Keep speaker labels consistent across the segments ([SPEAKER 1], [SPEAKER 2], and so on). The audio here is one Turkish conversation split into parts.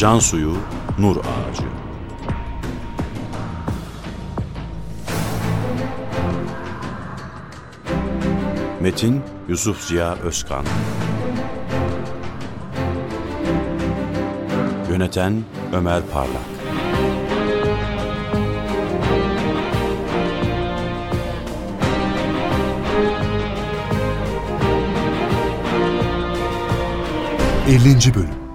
[SPEAKER 1] Can suyu, nur ağacı. Metin Yusuf Ziya Özkan. Yöneten Ömer Parlak.
[SPEAKER 2] Ellinci Bölüm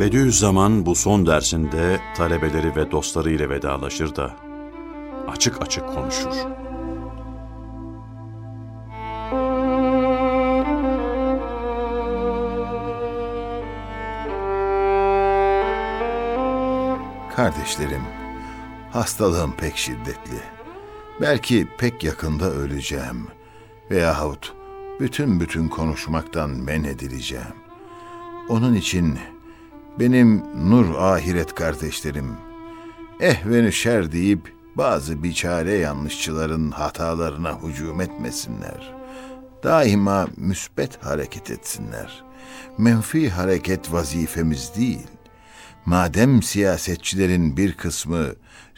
[SPEAKER 1] Bediüzzaman bu son dersinde talebeleri ve dostları ile vedalaşır da açık açık konuşur.
[SPEAKER 3] Kardeşlerim, hastalığım pek şiddetli. Belki pek yakında öleceğim. Veyahut bütün bütün konuşmaktan men edileceğim. Onun için benim nur ahiret kardeşlerim, ehvenü şer deyip bazı biçare yanlışçıların hatalarına hücum etmesinler. Daima müsbet hareket etsinler. Menfi hareket vazifemiz değil. Madem siyasetçilerin bir kısmı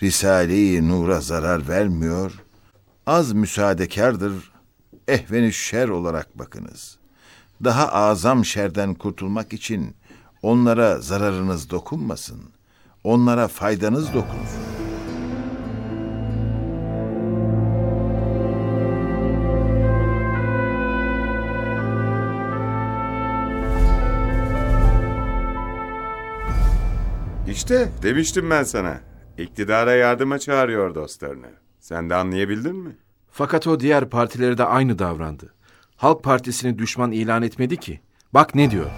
[SPEAKER 3] Risale-i Nur'a zarar vermiyor, az müsaadekardır, ehvenü şer olarak bakınız. Daha azam şerden kurtulmak için onlara zararınız dokunmasın, onlara faydanız dokunsun.
[SPEAKER 4] İşte demiştim ben sana. İktidara yardıma çağırıyor dostlarını. Sen de anlayabildin mi?
[SPEAKER 5] Fakat o diğer partileri de aynı davrandı. Halk Partisi'ni düşman ilan etmedi ki. Bak ne diyor.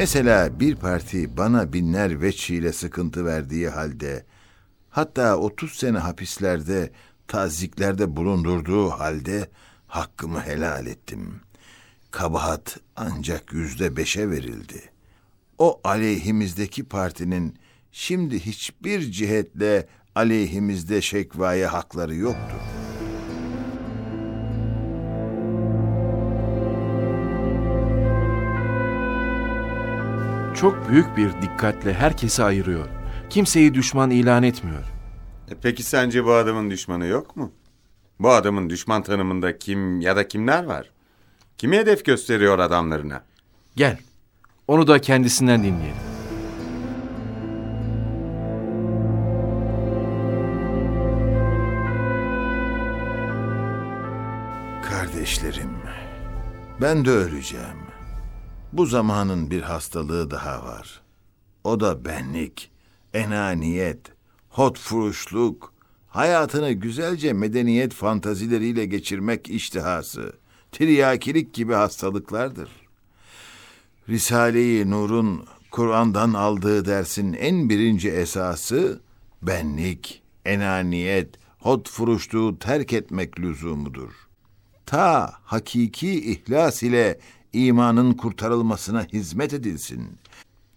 [SPEAKER 3] Mesela bir parti bana binler veçhiyle sıkıntı verdiği halde, hatta 30 sene hapislerde, taziklerde bulundurduğu halde hakkımı helal ettim. Kabahat ancak yüzde beşe verildi. O aleyhimizdeki partinin şimdi hiçbir cihetle aleyhimizde şekvaya hakları yoktur.
[SPEAKER 5] Çok büyük bir dikkatle herkesi ayırıyor. Kimseyi düşman ilan etmiyor.
[SPEAKER 4] E peki sence bu adamın düşmanı yok mu? Bu adamın düşman tanımında kim ya da kimler var? Kimi hedef gösteriyor adamlarına?
[SPEAKER 5] Gel. Onu da kendisinden dinleyelim.
[SPEAKER 3] Kardeşlerim, ben de öleceğim. Bu zamanın bir hastalığı daha var. O da benlik, enaniyet, hotfuruşluk, hayatını güzelce medeniyet fantazileriyle geçirmek iştihası, tiryakilik gibi hastalıklardır. Risale-i Nur'un Kur'an'dan aldığı dersin en birinci esası benlik, enaniyet, hotfuruşluğu terk etmek lüzumudur. Ta hakiki ihlas ile imanın kurtarılmasına hizmet edilsin.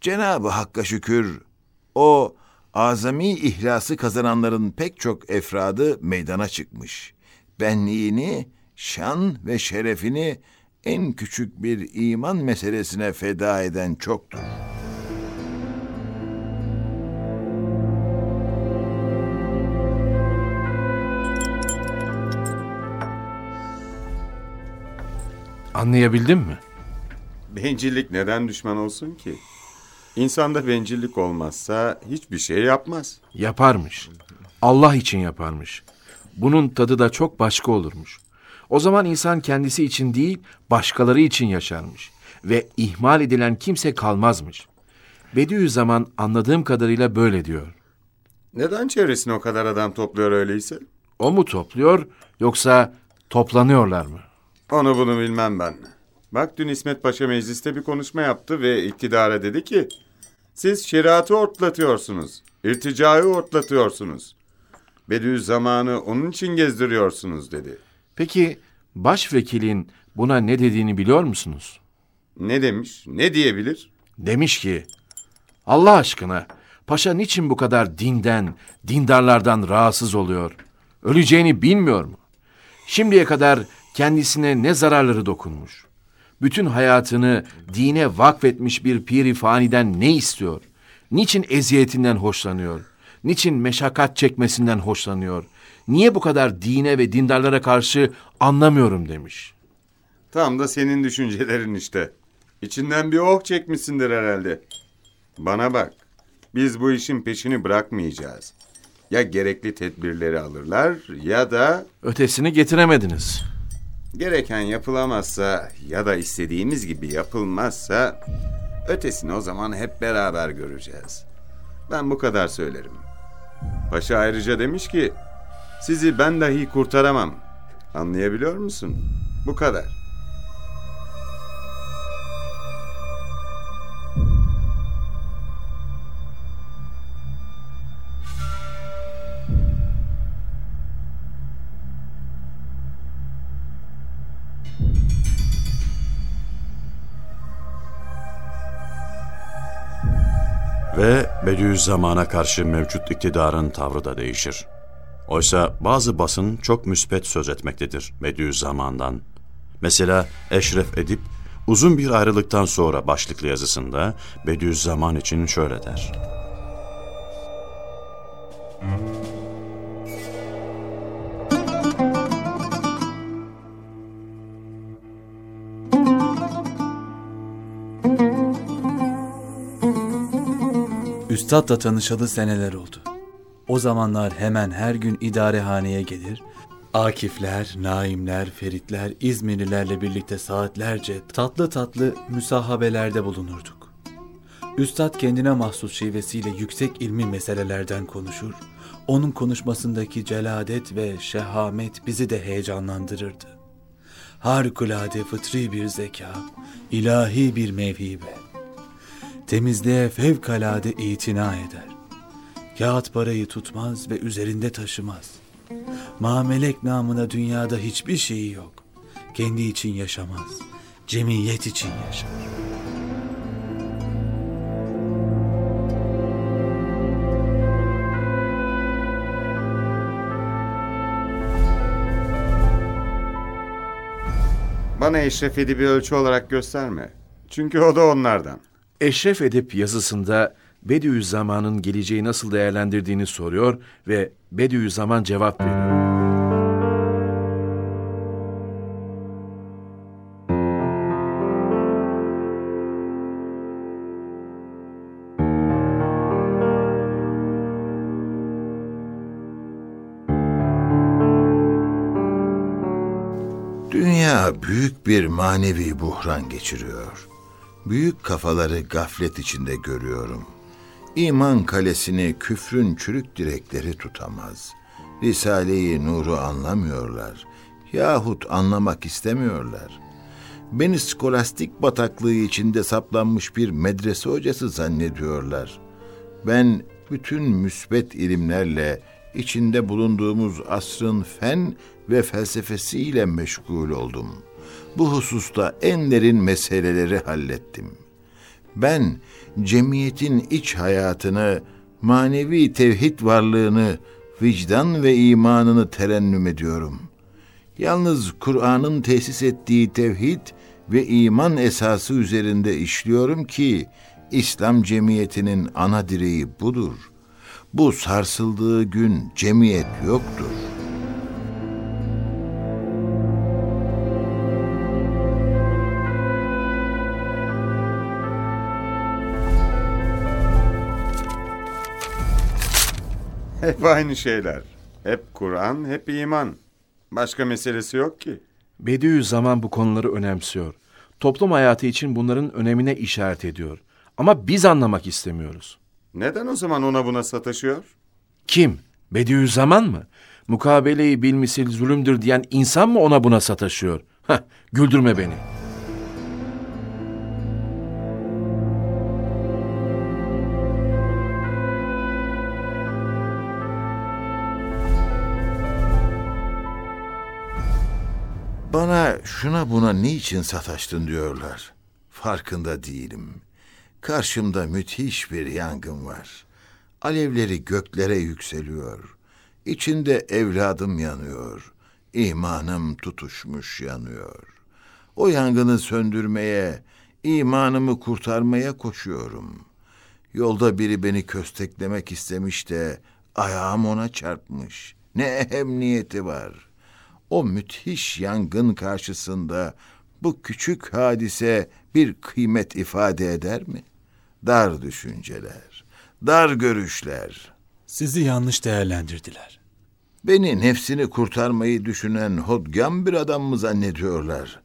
[SPEAKER 3] Cenab-ı Hakk'a şükür o azami ihlası kazananların pek çok efradı meydana çıkmış. Benliğini, şan ve şerefini en küçük bir iman meselesine feda eden çoktur.
[SPEAKER 5] Anlayabildin mi?
[SPEAKER 4] Bencillik neden düşman olsun ki? İnsanda bencillik olmazsa hiçbir şey yapmaz.
[SPEAKER 5] Yaparmış. Allah için yaparmış. Bunun tadı da çok başka olurmuş. O zaman insan kendisi için değil, başkaları için yaşarmış. Ve ihmal edilen kimse kalmazmış. Bediüzzaman anladığım kadarıyla böyle diyor.
[SPEAKER 4] Neden çevresine o kadar adam topluyor öyleyse?
[SPEAKER 5] O mu topluyor yoksa toplanıyorlar mı?
[SPEAKER 4] Onu bunu bilmem ben. Bak dün İsmet Paşa mecliste bir konuşma yaptı ve iktidara dedi ki siz şeriatı ortlatıyorsunuz, irticayı ortlatıyorsunuz. Bediüzzaman'ı onun için gezdiriyorsunuz dedi.
[SPEAKER 5] Peki başvekilin buna ne dediğini biliyor musunuz?
[SPEAKER 4] Ne demiş? Ne diyebilir?
[SPEAKER 5] Demiş ki, Allah aşkına paşa niçin bu kadar dinden, dindarlardan rahatsız oluyor? Öleceğini bilmiyor mu? Şimdiye kadar kendisine ne zararları dokunmuş? Bütün hayatını dine vakfetmiş bir piri faniden ne istiyor? Niçin eziyetinden hoşlanıyor? Niçin meşakkat çekmesinden hoşlanıyor? Niye bu kadar dine ve dindarlara karşı anlamıyorum demiş.
[SPEAKER 4] Tam da senin düşüncelerin işte. İçinden bir oh çekmişsindir herhalde. Bana bak. Biz bu işin peşini bırakmayacağız. Ya gerekli tedbirleri alırlar ya da
[SPEAKER 5] Ötesini getiremediniz.
[SPEAKER 4] Gereken yapılamazsa ya da istediğimiz gibi yapılmazsa ötesini o zaman hep beraber göreceğiz. Ben bu kadar söylerim. Paşa ayrıca demiş ki sizi ben dahi kurtaramam. Anlayabiliyor musun? Bu kadar.
[SPEAKER 1] Bediüzzaman'a karşı mevcut iktidarın tavrı da değişir. Oysa bazı basın çok müspet söz etmektedir Bediüzzaman'dan. Mesela Eşref Edip uzun bir ayrılıktan sonra başlıklı yazısında Bediüzzaman için şöyle der.
[SPEAKER 6] Üstad'la tanışalı seneler oldu. O zamanlar hemen her gün idarehaneye gelir, Akifler, Naimler, Feritler, İzmirlilerle birlikte saatlerce tatlı tatlı müsahabelerde bulunurduk. Üstad kendine mahsus şivesiyle yüksek ilmi meselelerden konuşur, onun konuşmasındaki celadet ve şehamet bizi de heyecanlandırırdı. Harikulade fıtri bir zeka, ilahi bir mevhibe temizliğe fevkalade itina eder. Kağıt parayı tutmaz ve üzerinde taşımaz. Mamelek namına dünyada hiçbir şeyi yok. Kendi için yaşamaz. Cemiyet için yaşar.
[SPEAKER 4] Bana Eşref Edip'i ölçü olarak gösterme. Çünkü o da onlardan.
[SPEAKER 5] Eşref Edip yazısında Bediüzzaman'ın geleceği nasıl değerlendirdiğini soruyor ve Bediüzzaman cevap veriyor.
[SPEAKER 3] Dünya büyük bir manevi buhran geçiriyor. Büyük kafaları gaflet içinde görüyorum. İman kalesini küfrün çürük direkleri tutamaz. Risale-i Nur'u anlamıyorlar. Yahut anlamak istemiyorlar. Beni skolastik bataklığı içinde saplanmış bir medrese hocası zannediyorlar. Ben bütün müsbet ilimlerle içinde bulunduğumuz asrın fen ve felsefesiyle meşgul oldum. Bu hususta en derin meseleleri hallettim. Ben cemiyetin iç hayatını, manevi tevhid varlığını, vicdan ve imanını terennüm ediyorum. Yalnız Kur'an'ın tesis ettiği tevhid ve iman esası üzerinde işliyorum ki İslam cemiyetinin ana direği budur. Bu sarsıldığı gün cemiyet yoktur.
[SPEAKER 4] Hep aynı şeyler. Hep Kur'an, hep iman. Başka meselesi yok ki.
[SPEAKER 5] Bediüzzaman bu konuları önemsiyor. Toplum hayatı için bunların önemine işaret ediyor. Ama biz anlamak istemiyoruz.
[SPEAKER 4] Neden o zaman ona buna sataşıyor?
[SPEAKER 5] Kim? Bediüzzaman mı? Mukabeleyi bilmisil zulümdür diyen insan mı ona buna sataşıyor? Heh, güldürme beni.
[SPEAKER 3] Bana şuna buna niçin sataştın diyorlar. farkında değilim. Karşımda müthiş bir yangın var. Alevleri göklere yükseliyor. İçinde evladım yanıyor. İmanım tutuşmuş yanıyor. O yangını söndürmeye, imanımı kurtarmaya koşuyorum. Yolda biri beni kösteklemek istemiş de ayağım ona çarpmış. Ne ehemmiyeti var. O müthiş yangın karşısında bu küçük hadise bir kıymet ifade eder mi? Dar düşünceler, dar görüşler.
[SPEAKER 6] Sizi yanlış değerlendirdiler.
[SPEAKER 3] Beni nefsini kurtarmayı düşünen hodgam bir adam mı zannediyorlar?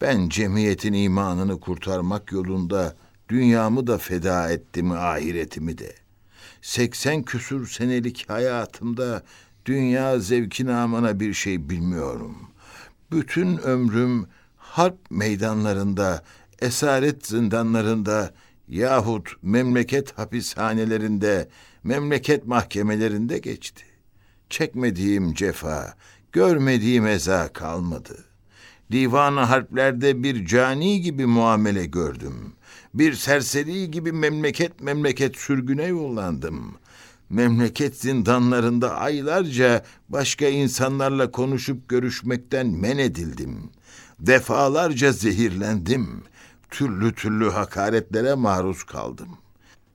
[SPEAKER 3] Ben cemiyetin imanını kurtarmak yolunda dünyamı da feda ettim, ahiretimi de. 80 küsur senelik hayatımda dünya zevki namına bir şey bilmiyorum. Bütün ömrüm harp meydanlarında, esaret zindanlarında yahut memleket hapishanelerinde, memleket mahkemelerinde geçti. Çekmediğim cefa, görmediğim eza kalmadı. Divan-ı harplerde bir cani gibi muamele gördüm. Bir serseri gibi memleket memleket sürgüne yollandım. Memleket zindanlarında aylarca başka insanlarla konuşup görüşmekten men edildim. Defalarca zehirlendim. Türlü türlü hakaretlere maruz kaldım.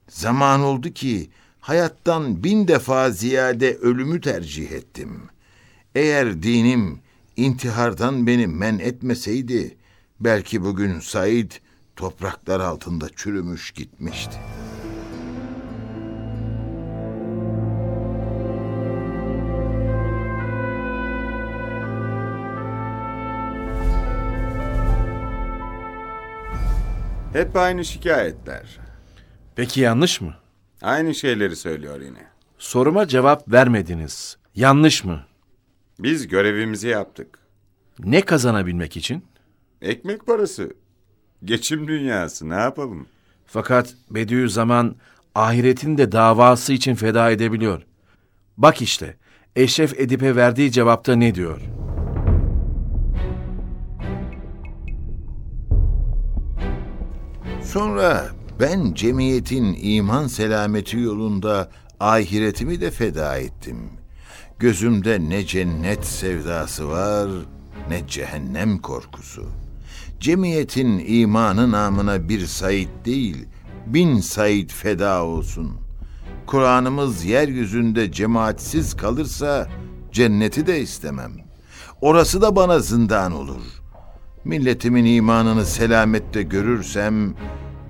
[SPEAKER 3] Zaman oldu ki hayattan bin defa ziyade ölümü tercih ettim. Eğer dinim intihardan beni men etmeseydi, belki bugün Said topraklar altında çürümüş gitmişti.
[SPEAKER 4] Hep aynı şikayetler.
[SPEAKER 5] Peki yanlış mı?
[SPEAKER 4] Aynı şeyleri söylüyor yine.
[SPEAKER 5] Soruma cevap vermediniz. Yanlış mı?
[SPEAKER 4] Biz görevimizi yaptık.
[SPEAKER 5] Ne kazanabilmek için?
[SPEAKER 4] Ekmek parası. Geçim dünyası ne yapalım?
[SPEAKER 5] Fakat Bediüzzaman ahiretin de davası için feda edebiliyor. Bak işte Eşref Edip'e verdiği cevapta ne diyor?
[SPEAKER 3] Sonra ben cemiyetin iman selameti yolunda ahiretimi de feda ettim. Gözümde ne cennet sevdası var ne cehennem korkusu. Cemiyetin imanı namına bir Said değil, bin Said feda olsun. Kur'an'ımız yeryüzünde cemaatsiz kalırsa cenneti de istemem. Orası da bana zindan olur. Milletimin imanını selamette görürsem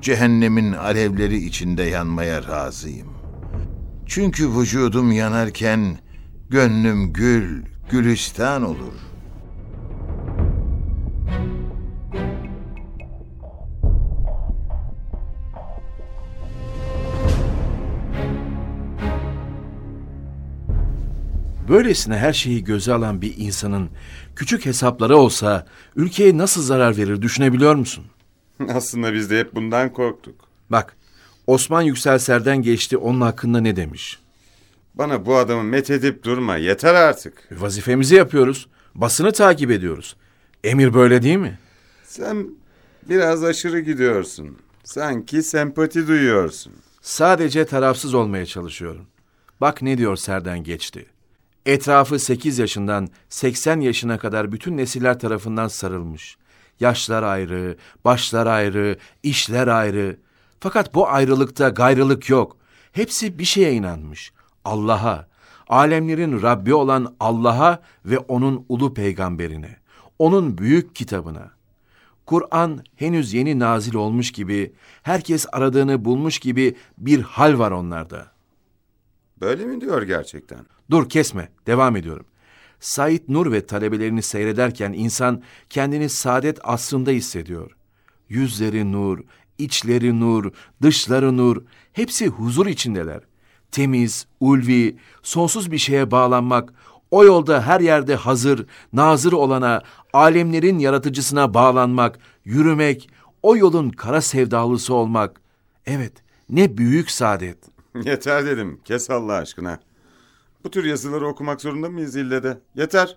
[SPEAKER 3] cehennemin alevleri içinde yanmaya razıyım. Çünkü vücudum yanarken gönlüm gül, gülistan olur.
[SPEAKER 5] Böylesine her şeyi göze alan bir insanın küçük hesapları olsa ülkeye nasıl zarar verir düşünebiliyor musun?
[SPEAKER 4] Aslında biz de hep bundan korktuk.
[SPEAKER 5] Bak Osman Yükselser'den geçti onun hakkında ne demiş?
[SPEAKER 4] Bana bu adamı methedip durma yeter artık.
[SPEAKER 5] Vazifemizi yapıyoruz. Basını takip ediyoruz. Emir böyle değil mi?
[SPEAKER 4] Sen biraz aşırı gidiyorsun. Sanki sempati duyuyorsun.
[SPEAKER 5] Sadece tarafsız olmaya çalışıyorum. Bak ne diyor Serden geçti. Etrafı 8 yaşından 80 yaşına kadar bütün nesiller tarafından sarılmış. Yaşlar ayrı, başlar ayrı, işler ayrı. Fakat bu ayrılıkta gayrılık yok. Hepsi bir şeye inanmış. Allah'a, alemlerin Rabbi olan Allah'a ve onun ulu peygamberine, onun büyük kitabına. Kur'an henüz yeni nazil olmuş gibi, herkes aradığını bulmuş gibi bir hal var onlarda.
[SPEAKER 4] Böyle mi diyor gerçekten?
[SPEAKER 5] Dur kesme, devam ediyorum. Said Nur ve talebelerini seyrederken insan kendini saadet asrında hissediyor. Yüzleri nur, içleri nur, dışları nur, hepsi huzur içindeler. Temiz, ulvi, sonsuz bir şeye bağlanmak, o yolda her yerde hazır, nazır olana, alemlerin yaratıcısına bağlanmak, yürümek, o yolun kara sevdalısı olmak. Evet, ne büyük saadet.
[SPEAKER 4] Yeter dedim. Kes Allah aşkına. Bu tür yazıları okumak zorunda mıyız ille de? Yeter.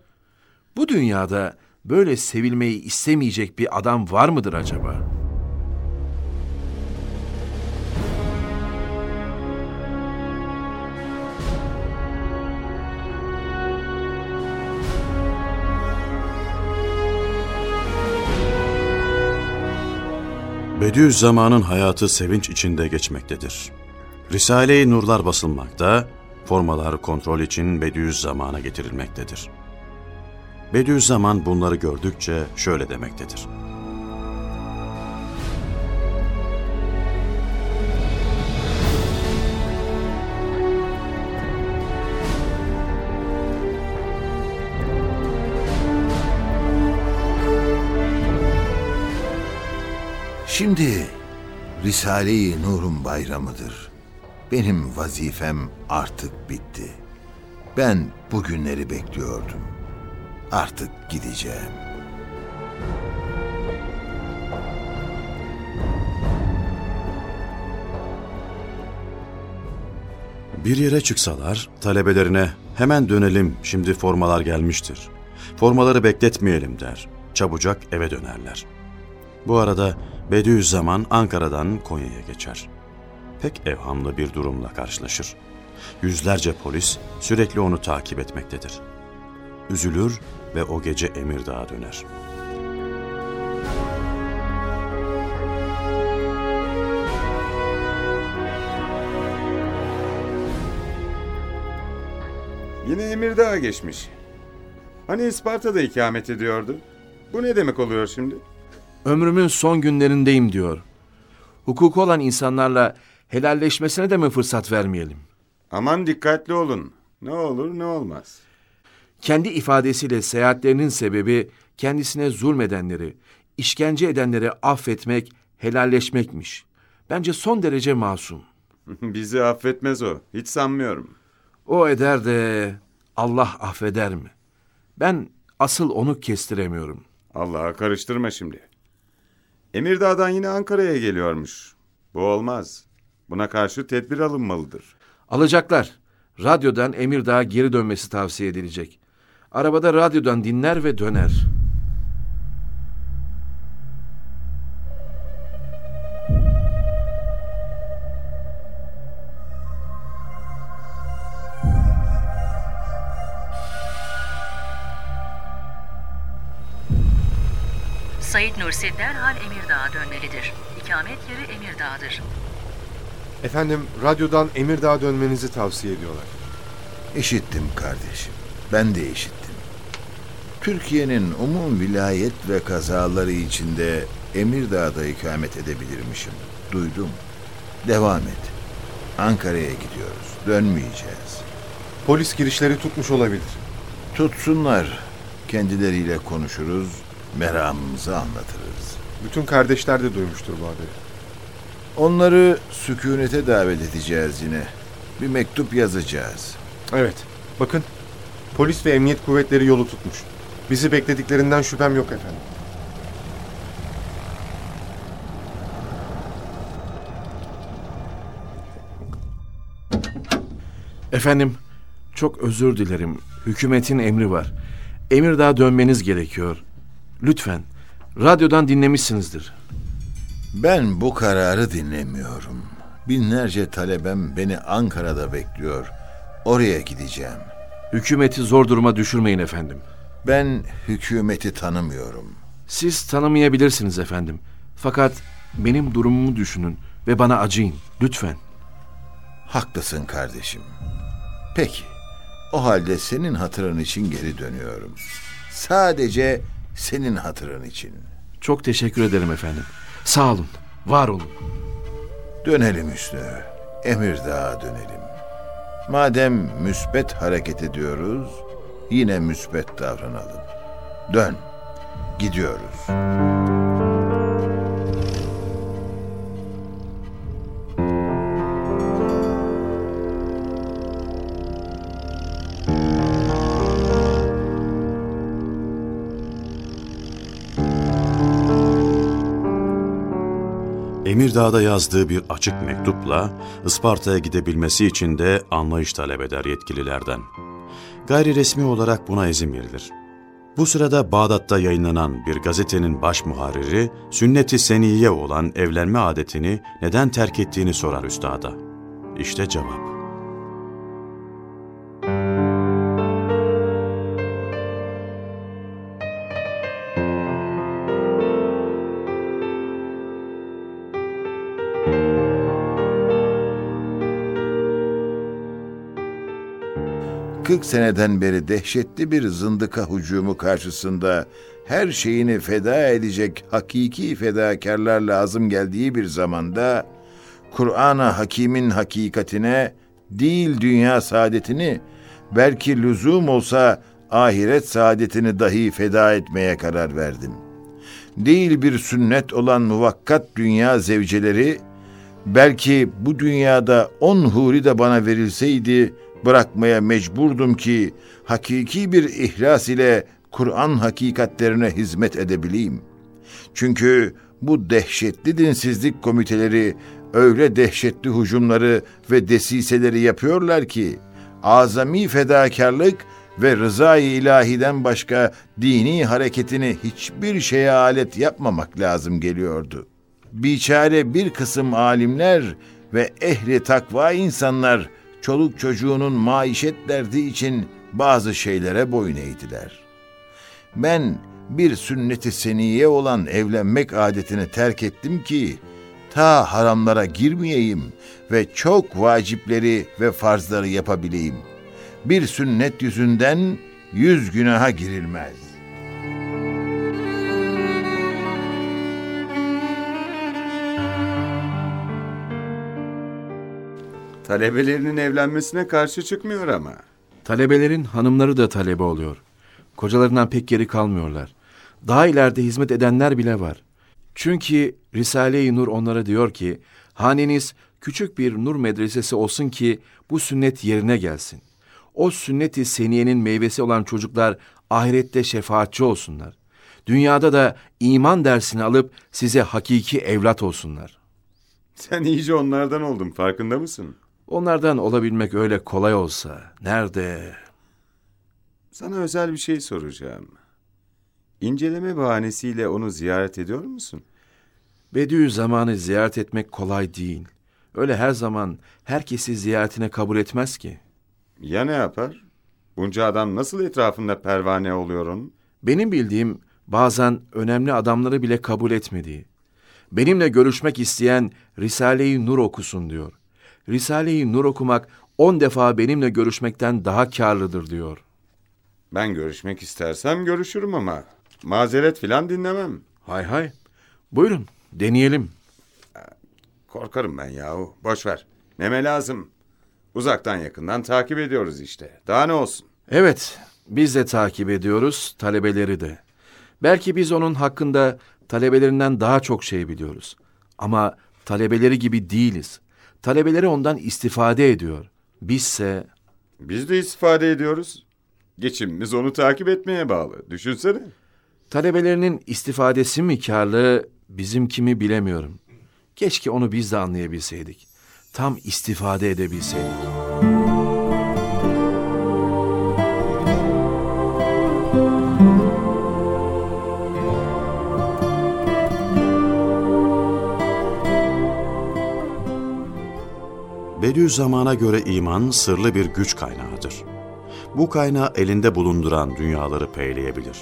[SPEAKER 5] Bu dünyada böyle sevilmeyi istemeyecek bir adam var mıdır acaba?
[SPEAKER 1] Bediüzzaman'ın hayatı sevinç içinde geçmektedir. Risale-i Nurlar basılmakta, formalar kontrol için Bediüzzaman'a getirilmektedir. Bediüzzaman bunları gördükçe şöyle demektedir.
[SPEAKER 3] Şimdi Risale-i Nur'un bayramıdır. Benim vazifem artık bitti. Ben bugünleri bekliyordum. Artık gideceğim.
[SPEAKER 1] Bir yere çıksalar talebelerine hemen dönelim şimdi formalar gelmiştir. Formaları bekletmeyelim der. Çabucak eve dönerler. Bu arada Bediüzzaman Ankara'dan Konya'ya geçer. Pek evhamlı bir durumla karşılaşır. Yüzlerce polis sürekli onu takip etmektedir. Üzülür ve o gece Emirdağ'a döner.
[SPEAKER 4] Yine Emirdağ'a geçmiş. Hani Isparta'da ikamet ediyordu? Bu ne demek oluyor şimdi?
[SPEAKER 5] Ömrümün son günlerindeyim diyor. Hukuku olan insanlarla helalleşmesine de mi fırsat vermeyelim?
[SPEAKER 4] Aman dikkatli olun. Ne olur ne olmaz.
[SPEAKER 5] Kendi ifadesiyle seyahatlerinin sebebi kendisine zulmedenleri, işkence edenleri affetmek, helalleşmekmiş. Bence son derece masum.
[SPEAKER 4] Bizi affetmez o. Hiç sanmıyorum.
[SPEAKER 5] O eder de Allah affeder mi? Ben asıl onu kestiremiyorum.
[SPEAKER 4] Allah'a karıştırma şimdi. Emirdağ'dan yine Ankara'ya geliyormuş. Bu olmaz. Buna karşı tedbir alınmalıdır.
[SPEAKER 5] Alacaklar. Radyodan Emirdağ'a geri dönmesi tavsiye edilecek. Arabada radyodan dinler ve döner.
[SPEAKER 7] Said Nursi derhal Emirdağ'a dönmelidir. İkamet yeri Emirdağ'dır.
[SPEAKER 2] Efendim, radyodan Emirdağ'a dönmenizi tavsiye ediyorlar.
[SPEAKER 3] İşittim kardeşim. Ben de işittim. Türkiye'nin umum vilayet ve kazaları içinde Emirdağ'da ikamet edebilirmişim. Duydum. Devam et. Ankara'ya gidiyoruz. Dönmeyeceğiz.
[SPEAKER 2] Polis girişleri tutmuş olabilir.
[SPEAKER 3] Tutsunlar. Kendileriyle konuşuruz. Meramımızı anlatırız.
[SPEAKER 2] Bütün kardeşler de duymuştur bu haberi.
[SPEAKER 3] Onları sükunete davet edeceğiz yine. Bir mektup yazacağız.
[SPEAKER 2] Evet, bakın. Polis ve emniyet kuvvetleri yolu tutmuş. Bizi beklediklerinden şüphem yok efendim.
[SPEAKER 5] Efendim, çok özür dilerim. Hükümetin emri var. Emirdağ'a dönmeniz gerekiyor. Lütfen, radyodan dinlemişsinizdir.
[SPEAKER 3] Ben bu kararı dinlemiyorum. Binlerce talebem beni Ankara'da bekliyor. Oraya gideceğim.
[SPEAKER 5] Hükümeti zor duruma düşürmeyin efendim.
[SPEAKER 3] Ben hükümeti tanımıyorum.
[SPEAKER 5] Siz tanımayabilirsiniz efendim. Fakat benim durumumu düşünün ve bana acıyın. Lütfen.
[SPEAKER 3] Haklısın kardeşim. Peki. O halde senin hatırın için geri dönüyorum. Sadece senin hatırın için.
[SPEAKER 5] Çok teşekkür ederim efendim. Sağ olun. Var olun.
[SPEAKER 3] Dönelim Hüsnü. Emirdağ'a dönelim. Madem müsbet hareket ediyoruz, yine müsbet davranalım. Dön. Gidiyoruz.
[SPEAKER 1] Emirdağ'da yazdığı bir açık mektupla Isparta'ya gidebilmesi için de anlayış talep eder yetkililerden. Gayri resmi olarak buna izin verilir. Bu sırada Bağdat'ta yayınlanan bir gazetenin baş muharriri, sünnet-i seniye olan evlenme adetini neden terk ettiğini sorar üstada. İşte cevap.
[SPEAKER 3] 40 seneden beri dehşetli bir zındıka hücumu karşısında her şeyini feda edecek hakiki fedakarlar lazım geldiği bir zamanda Kur'an-ı Hakim'in hakikatine değil dünya saadetini belki lüzum olsa ahiret saadetini dahi feda etmeye karar verdim. Değil bir sünnet olan muvakkat dünya zevceleri belki bu dünyada on huri de bana verilseydi bırakmaya mecburdum ki hakiki bir ihlas ile Kur'an hakikatlerine hizmet edebileyim. Çünkü bu dehşetli dinsizlik komiteleri öyle dehşetli hücumları ve desiseleri yapıyorlar ki azami fedakarlık ve rızayı ilahiden başka dini hareketini hiçbir şeye alet yapmamak lazım geliyordu. Biçare bir kısım alimler ve ehli takva insanlar çoluk çocuğunun maişet derdi için bazı şeylere boyun eğdiler. Ben bir sünneti seniye olan evlenmek adetini terk ettim ki ta haramlara girmeyeyim ve çok vacipleri ve farzları yapabileyim. Bir sünnet yüzünden yüz günaha girilmez.
[SPEAKER 4] Talebelerinin evlenmesine karşı çıkmıyor ama.
[SPEAKER 5] Talebelerin hanımları da talebe oluyor. Kocalarından pek geri kalmıyorlar. Daha ileride hizmet edenler bile var. Çünkü Risale-i Nur onlara diyor ki, haneniz küçük bir nur medresesi olsun ki bu sünnet yerine gelsin. O sünneti seniyenin meyvesi olan çocuklar ahirette şefaatçi olsunlar. Dünyada da iman dersini alıp size hakiki evlat olsunlar.
[SPEAKER 4] Sen iyice onlardan oldun farkında mısın?
[SPEAKER 5] Onlardan olabilmek öyle kolay olsa nerede?
[SPEAKER 4] Sana özel bir şey soracağım. İnceleme bahanesiyle onu ziyaret ediyor musun?
[SPEAKER 5] Bediüzzaman'ı ziyaret etmek kolay değil. Öyle her zaman herkesi ziyaretine kabul etmez ki.
[SPEAKER 4] Ya ne yapar? Bunca adam nasıl etrafında pervane oluyor onun?
[SPEAKER 5] Benim bildiğim bazen önemli adamları bile kabul etmediği. Benimle görüşmek isteyen Risale-i Nur okusun diyor. Risale-i Nur okumak on defa benimle görüşmekten daha karlıdır diyor.
[SPEAKER 4] Ben görüşmek istersem görüşürüm ama. Mazeret filan dinlemem.
[SPEAKER 5] Hay hay. Buyurun deneyelim.
[SPEAKER 4] Korkarım ben yahu. Boş ver. Neme lazım. Uzaktan yakından takip ediyoruz işte. Daha ne olsun?
[SPEAKER 5] Evet biz de takip ediyoruz talebeleri de. Belki biz onun hakkında talebelerinden daha çok şey biliyoruz. Ama talebeleri gibi değiliz. Talebeleri ondan istifade ediyor. Bizse
[SPEAKER 4] Biz de istifade ediyoruz. Geçimimiz onu takip etmeye bağlı. Düşünsene.
[SPEAKER 5] Talebelerinin istifadesi mi karlı, bizim kimi bilemiyorum. Keşke onu biz de anlayabilseydik. Tam istifade edebilseydik.
[SPEAKER 1] Bediüzzaman'a göre iman sırlı bir güç kaynağıdır. Bu kaynağı elinde bulunduran dünyaları peyleyebilir.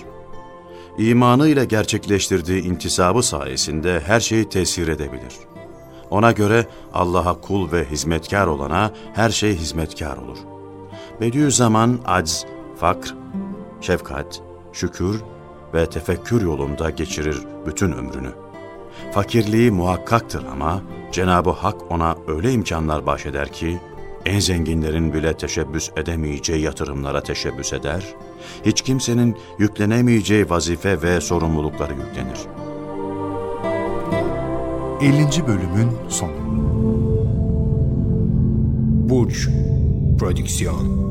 [SPEAKER 1] İmanıyla gerçekleştirdiği intisabı sayesinde her şeyi tesir edebilir. Ona göre Allah'a kul ve hizmetkar olana her şey hizmetkar olur. Bediüzzaman acz, fakr, şefkat, şükür ve tefekkür yolunda geçirir bütün ömrünü. Fakirliği muhakkaktır ama Cenab-ı Hak ona öyle imkanlar bahşeder ki, en zenginlerin bile teşebbüs edemeyeceği yatırımlara teşebbüs eder, hiç kimsenin yüklenemeyeceği vazife ve sorumlulukları yüklenir.
[SPEAKER 8] 50. bölümün sonu. Burç Prodüksiyon